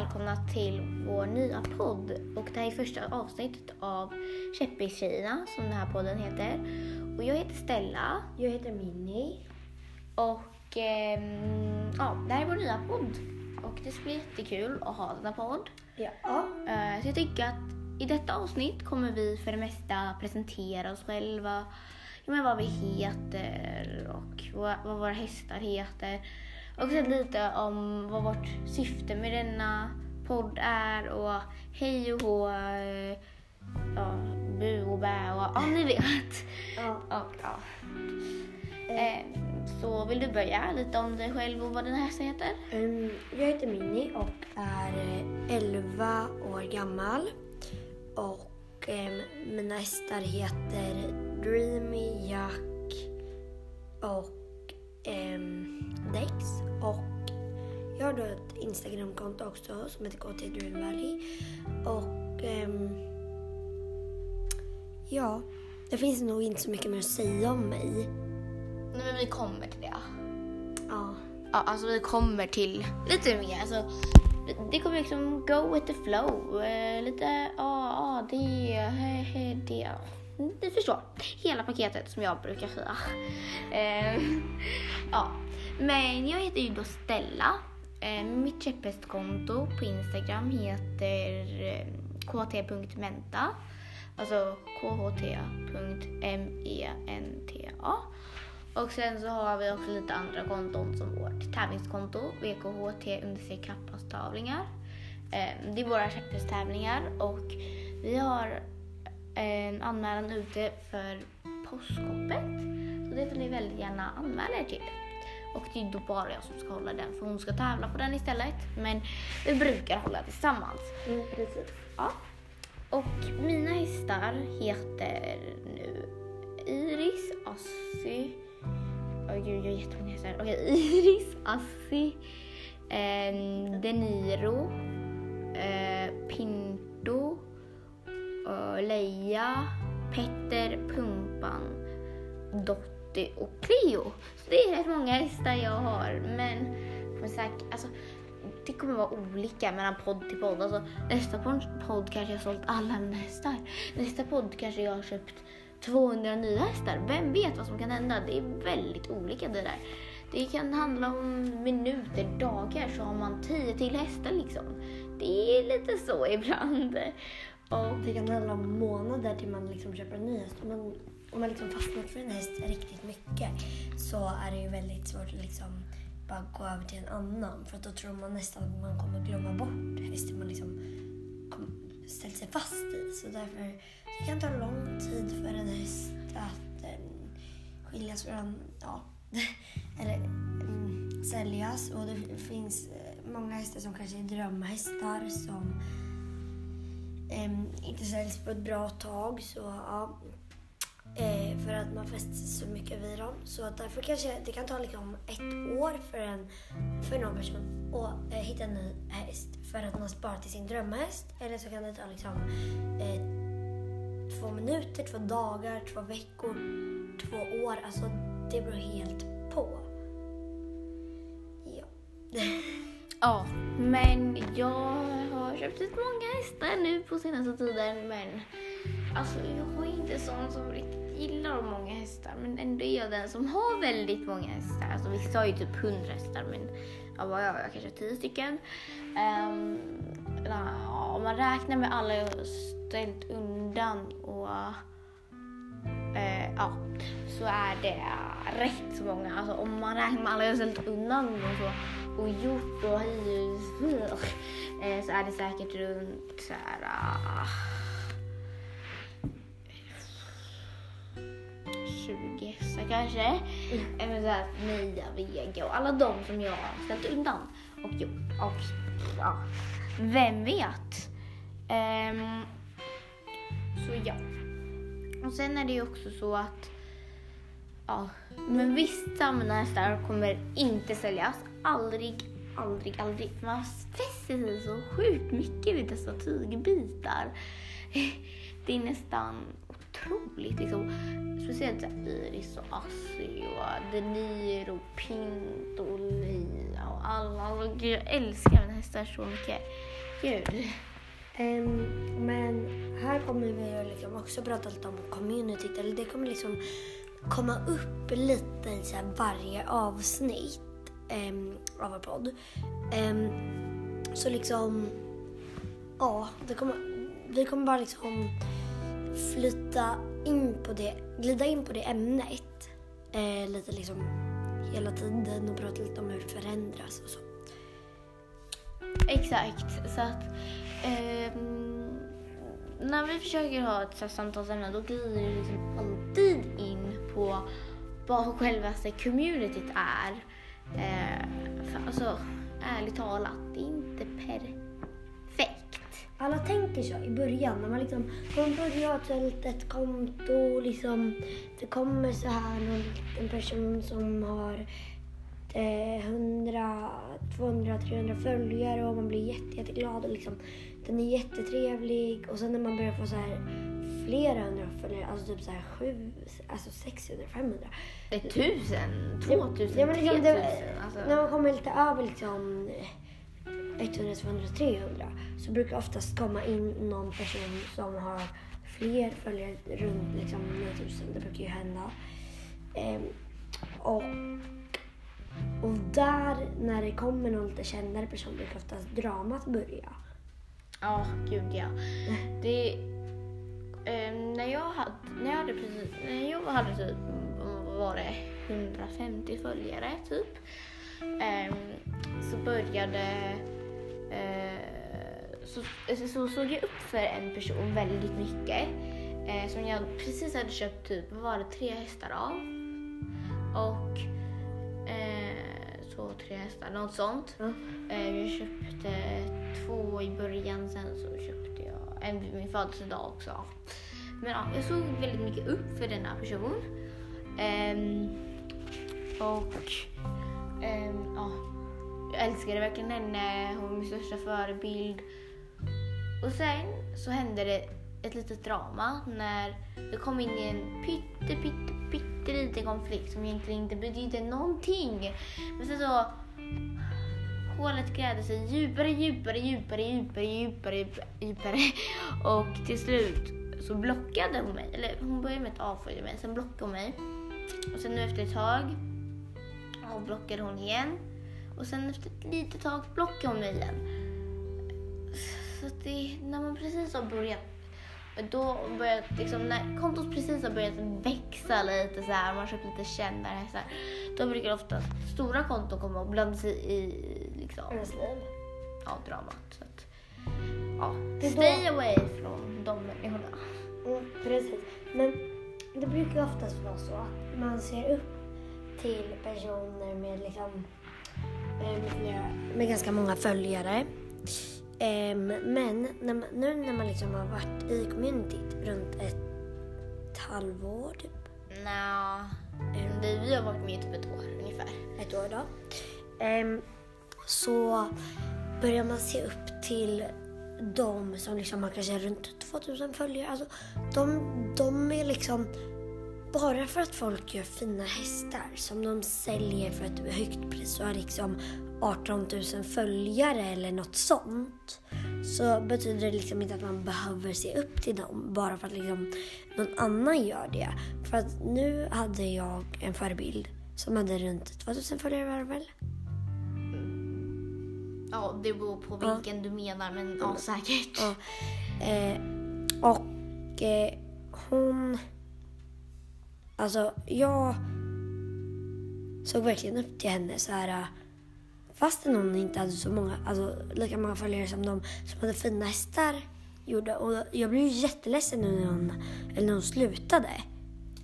välkomna till vår nya podd. Och det här är första avsnittet av Käppis-tjejerna som den här podden heter. Och jag heter Stella. Jag heter Minnie. Och ehm, ja, det här är vår nya podd. Och det ska bli jättekul att ha denna podd. Ja. Eh, så jag tycker att i detta avsnitt kommer vi för det mesta presentera oss själva. Ja, men vad vi heter och vad, vad våra hästar heter. Och sen lite om vad vårt syfte med denna podd är och hej och hå, eh, ja, bu och bä och ja, ni vet. ja. Och, ja. Eh, så vill du börja lite om dig själv och vad dina hästar heter? Ehm, jag heter Minnie och är eh, 11 år gammal. Och ehm, mina hästar heter Dreamy, Jack och um, Dex. Och jag har då ett Instagramkonto också som heter KT Valley. Och ehm, ja, det finns nog inte så mycket mer att säga om mig. Nej men vi kommer till det. Ja. Ja, alltså vi kommer till lite mer. Alltså, det kommer liksom go with the flow. Eh, lite, ja, ja, det, he, he, det. Ni förstår. Hela paketet som jag brukar säga. Eh, ja. Men jag heter ju då Stella. Eh, mitt käpphästkonto på Instagram heter eh, kt.menta. Alltså kht.menta. Och sen så har vi också lite andra konton som vårt tävlingskonto, VKHT understreck kappastavlingar. Eh, det är våra käpphästtävlingar och vi har en anmälan ute för påskhoppet. Så det får ni väldigt gärna anmäla er till. Och det är då bara jag som ska hålla den för hon ska tävla på den istället. Men vi brukar hålla tillsammans. Mm, precis. Ja. Och mina hästar heter nu Iris, Assy. Oj gud, jag har jättemånga hästar. Okej, Iris, Assy, eh, Deniro, eh, Pinto, eh, Leia, Petter, Pumpan, Dotty och Cleo. Så det är rätt många hästar jag har. Men säkert, alltså, det kommer vara olika mellan podd till podd. Alltså, nästa podd kanske jag har sålt alla mina hästar. Nästa podd kanske jag har köpt 200 nya hästar. Vem vet vad som kan hända? Det är väldigt olika det där. Det kan handla om minuter, dagar, så har man 10 till hästar liksom. Det är lite så ibland. Och Det kan handla om månader till man liksom köper en ny häst. Men om man liksom fastnat för en häst riktigt mycket så är det ju väldigt svårt att liksom bara gå över till en annan. För att då tror man nästan att man kommer glömma bort hästen man liksom kom, ställt sig fast i. Så därför det kan ta lång tid för en häst att eh, skiljas från, ja, eller um, säljas. Och det finns eh, många hästar som kanske är drömhästar som um, inte säljs på ett bra tag. Så ja, eh, för att man fäster så mycket vid dem. Så att därför kanske det kan ta liksom ett år för, en, för någon person att eh, hitta en ny häst. För att man sparar till sin drömhäst. Eller så kan det ta liksom eh, två minuter, två dagar, två veckor, två år. Alltså det beror helt på. Ja. Ja, men jag har köpt ut många hästar nu på senaste tiden. Men alltså, jag är inte sån som riktigt gillar många hästar. Men ändå är jag den som har väldigt många hästar. Alltså vissa har ju typ 100 hästar, men ja, vad har jag? Jag kanske har tio stycken. Um, ja, om man räknar med alla jag har ställt undan och uh, ja, så är det rätt så många. Alltså om man räknar med alla jag har ställt undan och så och gjort och hyrt eh, så är det säkert runt så här, uh, 20 hästar kanske. Mm. Så här, Mia, Vega och alla de som jag har ställt undan och gjort. Och ja, vem vet? Ehm, så ja. Och sen är det ju också så att ja, men vissa mina hästar kommer inte säljas. Aldrig, aldrig, aldrig. Man fäster sig så sjukt mycket vid dessa tygbitar. Det är nästan otroligt liksom. Speciellt så Iris och Assi och Denir och Pint och Lia och alla. Alltså, gud, jag älskar mina hästar så mycket. Gud. Um, men här kommer vi att liksom också prata lite om communityt. Eller det kommer liksom komma upp lite i så här varje avsnitt um, av vår podd. Um, så liksom, ja, det kommer, vi kommer bara liksom flytta in på det, glida in på det ämnet eh, lite liksom hela tiden och prata lite om hur det förändras och så. Exakt, så att eh, när vi försöker ha ett så samtalsämne då glider vi liksom alltid in på vad självaste communityt är. Eh, för, alltså, ärligt talat, det är inte perfekt. Alla tänker så i början när man liksom börjar ha ett, ett konto liksom det kommer så här någon liten person som har eh, 100, 200, 300 följare och man blir jätte, jätteglad och liksom den är jättetrevlig och sen när man börjar få så här flera hundra följare, alltså typ så här sju, alltså 600, 500. Ett tusen, två tusen, Ja, liksom. Alltså. När man kommer lite över liksom 100, 200, 300 så brukar oftast komma in någon person som har fler följare, runt liksom 9000. Det brukar ju hända. Ehm, och, och där, när det kommer någon lite kändare person, brukar oftast dramat börja. Ja, gud ja. Det, eh, när, jag hade, när, jag hade precis, när jag hade typ, var det, 150 följare typ. Eh, så började, så, så, så såg jag upp för en person väldigt mycket. Eh, som jag precis hade köpt typ, var det, tre hästar av. Och eh, så tre hästar, något sånt. Eh, Jag köpte två i början, sen så köpte jag en vid min födelsedag också. Men ja, jag såg väldigt mycket upp för denna person. Ehm, och ehm, ja, jag älskade verkligen henne, hon var min största förebild. Och sen så hände det ett litet drama när jag kom in i en pytte, pytte, pytteliten konflikt som egentligen inte betydde någonting. Men sen så hålet grävde sig djupare, djupare, djupare, djupare, djupare, djupare, djupare. Och till slut så blockade hon mig. Eller hon började med att avfölja mig, sen blockade hon mig. Och sen nu efter ett tag och blockade hon igen. Och sen efter ett litet tag blockade hon mig igen. Så att det, när man precis har börjat då börjat, liksom, när kontot precis har börjat växa lite så här, man köpt lite kändare hästar, då brukar ofta stora konton komma och blanda sig i liksom, ja, dramat. Så att, ja, är då- stay away från de människorna. Mm, precis. Men det brukar oftast vara så att man ser upp till personer med liksom med, flera- med ganska många följare. Ehm, men nu när man liksom har varit i communityt runt ett halvår, typ Nja, vi, vi har varit med i typ ett år ungefär. ett år då, ehm, så börjar man se upp till de som liksom har kanske runt 2000 följare. Alltså, de, de är liksom bara för att folk gör fina hästar som de säljer för ett högt pris och har liksom 18 000 följare eller något sånt så betyder det liksom inte att man behöver se upp till dem bara för att liksom någon annan gör det. För att nu hade jag en förebild som hade runt 2000 följare var det väl? Ja, det beror på Ja. vilken du menar, men ja, säkert. Ja. Eh, och eh, hon... Alltså, jag såg verkligen upp till henne så här... eh, Fastän hon inte hade så många, alltså lika många följare som de som hade fina hästar gjorde. Och jag blev ju jätteledsen nu när hon, eller när hon slutade.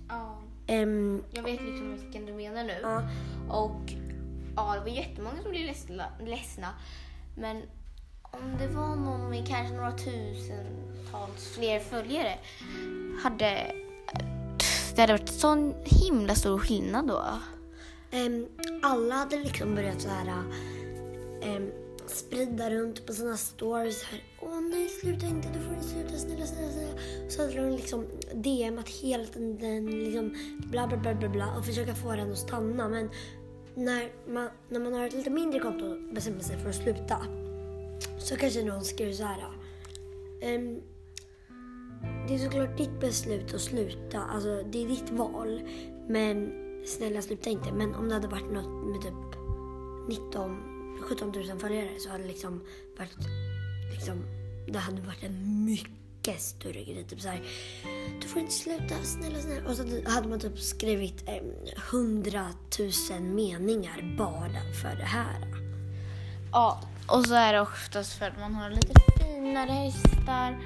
Ja, Ehm, jag vet liksom vilken du menar nu. ja, Och ja, det var jättemånga som blev ledsna, ledsna. Men om det var någon med kanske några tusentals fler följare hade det hade varit sån himla stor skillnad då. Um, alla hade liksom börjat så här um, sprida runt på sina stories här. Åh nej, sluta inte, du får inte sluta, snälla, snälla, snälla. Så hade de liksom DMat hela tiden, liksom bla bla bla bla bla och försöka få den att stanna. Men när man, när man har ett lite mindre konto och bestämmer sig för att sluta så kanske någon skriver så här. Um, det är såklart ditt beslut att sluta, alltså det är ditt val. Men snälla sluta inte. Men om det hade varit något med typ 19, 17 000 följare så hade det liksom varit, liksom, det hade varit en mycket större grej. Typ såhär, du får inte sluta, snälla, snälla. Och så hade man typ skrivit eh, 100 000 meningar bara för det här. Ja, och så är det oftast för att man har lite finare hästar.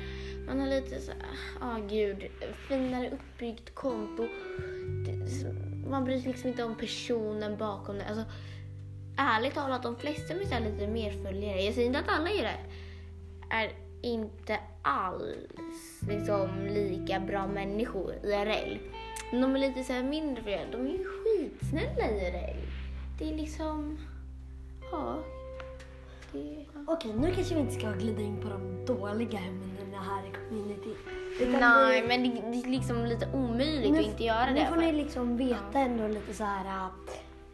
Man har lite så ja oh, gud, finare uppbyggt konto. Man bryr sig liksom inte om personen bakom det. Alltså, ärligt talat, de flesta med lite mer följare, jag säger inte att alla är det, är inte alls liksom lika bra människor IRL. Men de är lite såhär mindre följare, de är ju skitsnälla IRL. Det är liksom, ja. Det. Okej, nu kanske vi inte ska glida in på de dåliga ämnena här i community. Nej, vi, men det, det, är liksom lite omöjligt nu, att inte göra det. Nu får ni liksom veta ja. ändå lite så här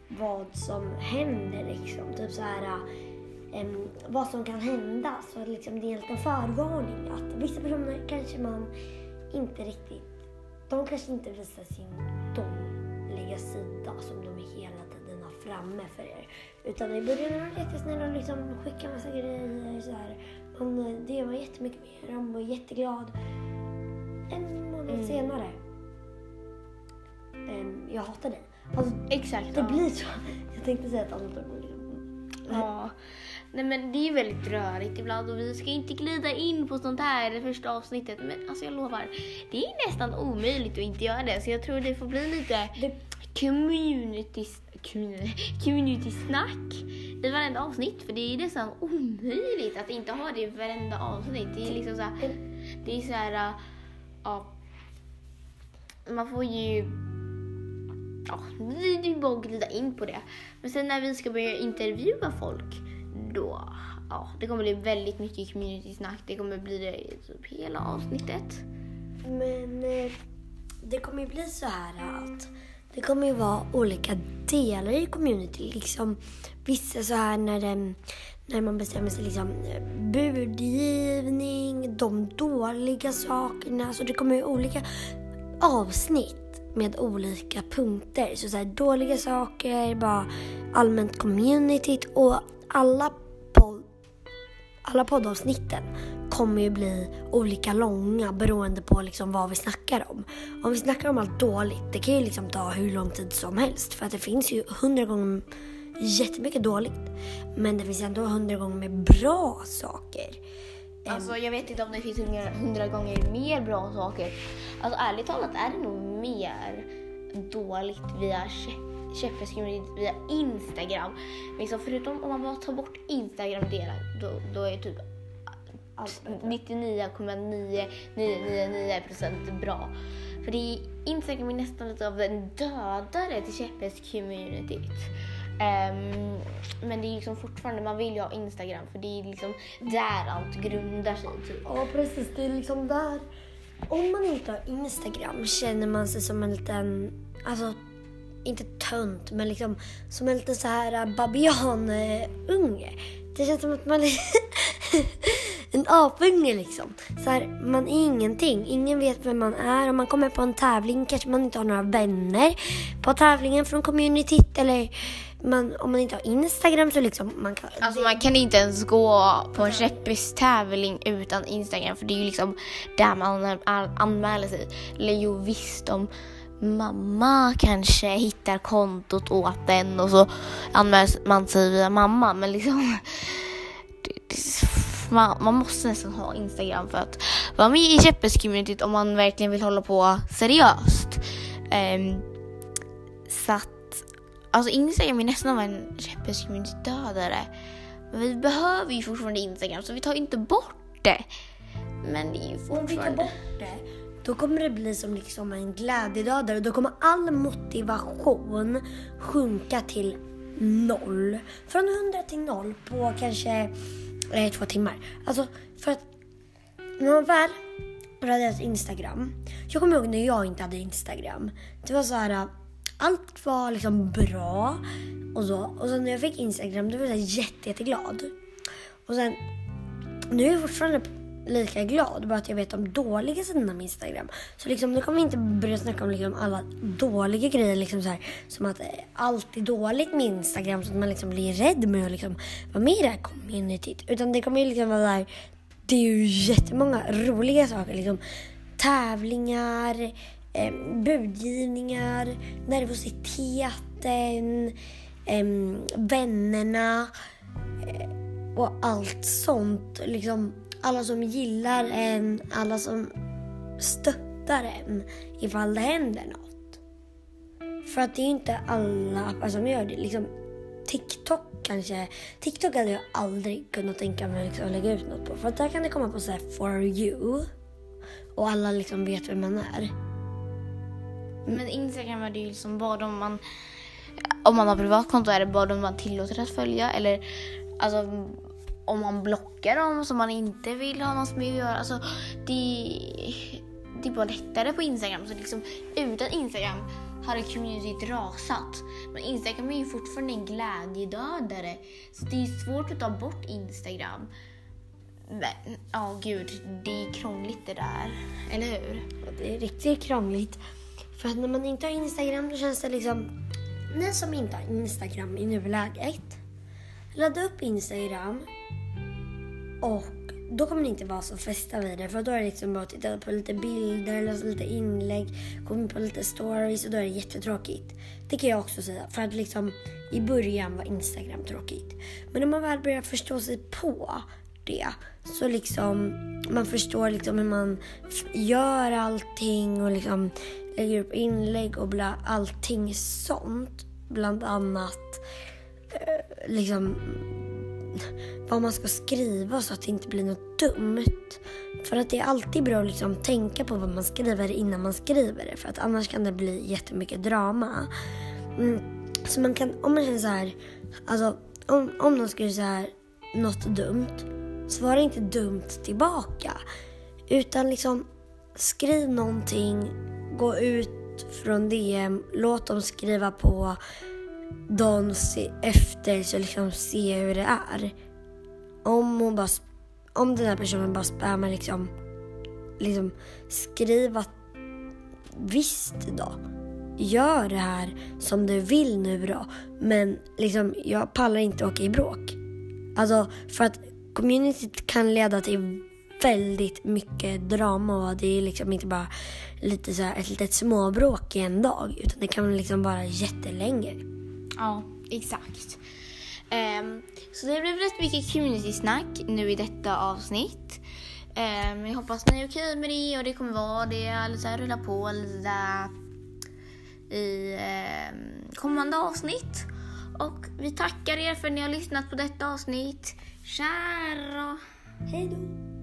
vad som händer liksom. Typ så här um, vad som kan hända. Så liksom det är en liten förvarning att vissa personer kanske man inte riktigt, de kanske inte visar sin dåliga sida som de hela tiden har framme för er. Utan i början var de jättesnälla och liksom skickade massa grejer så här. Man, det var jättemycket mer, de var jätteglad. En månad mm. senare, um, jag hatar dig. Alltså, Exakt. Det ja. blir så. Jag tänkte säga ett annat ord. Ja. Nej men det är väldigt rörigt ibland och vi ska inte glida in på sånt här i det första avsnittet. Men alltså jag lovar, det är nästan omöjligt att inte göra det. Så jag tror det får bli lite det... community, community snack i varenda avsnitt. För det är nästan omöjligt att inte ha det i varenda avsnitt. Det är liksom så här, det är så här, äh, ja, man får ju ja, det är bara att glida in på det. Men sen när vi ska börja intervjua folk, då, ja, det kommer bli väldigt mycket community-snack. Det kommer bli det i typ hela avsnittet. Men eh, det kommer ju bli så här att det kommer ju vara olika delar i community. Liksom, vissa så här när, det, när man bestämmer sig liksom budgivning, de dåliga sakerna. Så det kommer ju olika avsnitt med olika punkter. Så, så här, dåliga saker, bara allmänt communityt och alla, pod alla poddavsnitten kommer ju bli olika långa beroende på liksom vad vi snackar om. Om vi snackar om allt dåligt, det kan ju liksom ta hur lång tid som helst för att det finns ju hundra gånger jättemycket dåligt. Men det finns ändå hundra gånger med bra saker. Alltså jag vet inte om det finns hundra gånger mer bra saker. Alltså ärligt talat är det nog mer dåligt via käppeskriveriet via Instagram. Liksom förutom om man bara tar bort Instagram-delen då, då är typ 99,9999% bra. För det är, Instagram är nästan lite av en dödare till käppes-communityt. Um, men det är liksom fortfarande, man vill ju ha Instagram för det är liksom där allt grundar sig. Typ. Ja precis, det är liksom där. Om man inte har Instagram känner man sig som en liten, alltså inte tönt men liksom som en liten så här babianunge. Det känns som att man är en apunge liksom. Så här, man är ingenting. Ingen vet vem man är. Om man kommer på en tävling kanske man inte har några vänner på tävlingen från communityt eller man, om man inte har Instagram så liksom man kan... Alltså man kan inte ens gå på en tävling utan Instagram för det är ju liksom där man anmäler sig. Eller jo visst om mamma kanske hittar kontot åt den och så anmäler man sig via mamma men liksom man, man, måste nästan ha Instagram för att vara med i käppes om man verkligen vill hålla på seriöst. Um, så att Alltså Instagram är nästan en käppes dödare. Men vi behöver ju fortfarande Instagram så vi tar inte bort det. Men det är ju fortfarande... Om vi tar bort det, då kommer det bli som liksom en glädjedödare. Då kommer all motivation sjunka till noll. Från 100 till noll på kanske eh, två timmar. Alltså för att när man väl raderat Instagram. Jag kommer ihåg när jag inte hade Instagram. Det var så här äh, allt var liksom bra och så. Och sen när jag fick Instagram då var jag jätte, jätteglad. Och sen, nu är jag fortfarande lika glad bara att jag vet de dåliga sidorna med Instagram. Så liksom, nu kommer vi inte börja snacka om liksom alla dåliga grejer. Liksom så här, som att eh, allt är dåligt med Instagram så att man liksom blir rädd med att liksom vara med i det här communityt. Utan det kommer ju liksom vara där, det är ju jättemånga roliga saker. Liksom, tävlingar, eh, budgivningar, nervositeten, eh, vännerna eh, och allt sånt. Liksom, alla som gillar en, alla som stöttar en ifall det händer något. För att det är ju inte alla appar som gör det. Liksom, TikTok kanske. TikTok hade jag aldrig kunnat tänka mig liksom att lägga ut något på. För att där kan det komma på så här for you. Och alla liksom vet vem man är. Men Instagram är det ju liksom bara om man, om man har privatkonto är det bara de man tillåter att följa eller alltså om man blockar dem som man inte vill ha något med att göra. Alltså, det, det är bara lättare på Instagram. Så liksom, utan Instagram hade communityt rasat. Men Instagram är ju fortfarande en glädjedödare. Så det är svårt att ta bort Instagram. Men, ja oh, gud, det är krångligt det där. Eller hur? Det är riktigt krångligt. För att när man inte har Instagram då känns det liksom... Ni som inte har Instagram i nuläget, ladda upp Instagram och då kommer ni inte vara så fästa vid det för då är det liksom bara att titta på lite bilder, läsa lite inlägg, komma på lite stories och då är det jättetråkigt. Det kan jag också säga för att liksom i början var Instagram tråkigt. Men när man väl börjar förstå sig på det så liksom man förstår liksom hur man gör allting och liksom lägger upp inlägg och bla, allting sånt. Bland annat eh, liksom vad man ska skriva så att det inte blir något dumt. För att det är alltid bra att liksom tänka på vad man skriver innan man skriver det. För att annars kan det bli jättemycket drama. Mm. Så man kan, om man känner så här, alltså om, om någon skriver så här, något dumt, svara inte dumt tillbaka. Utan liksom skriv någonting, gå ut från DM, låt dem skriva på dagen efter så liksom se hur det är. Om hon bara, om den här personen bara spammar liksom, liksom skriv att visst då, gör det här som du vill nu då. Men liksom, jag pallar inte åka i bråk. Alltså, för att communityt kan leda till väldigt mycket drama och det är liksom inte bara lite så här, ett litet småbråk i en dag utan det kan liksom vara jättelänge. Ja, exakt. Um, så det blev rätt mycket community-snack nu i detta avsnitt. Um, jag hoppas ni är okej med det och det kommer vara det. Lite så här, rulla på lite i um, kommande avsnitt. Och vi tackar er för att ni har lyssnat på detta avsnitt. Kära! Hej då!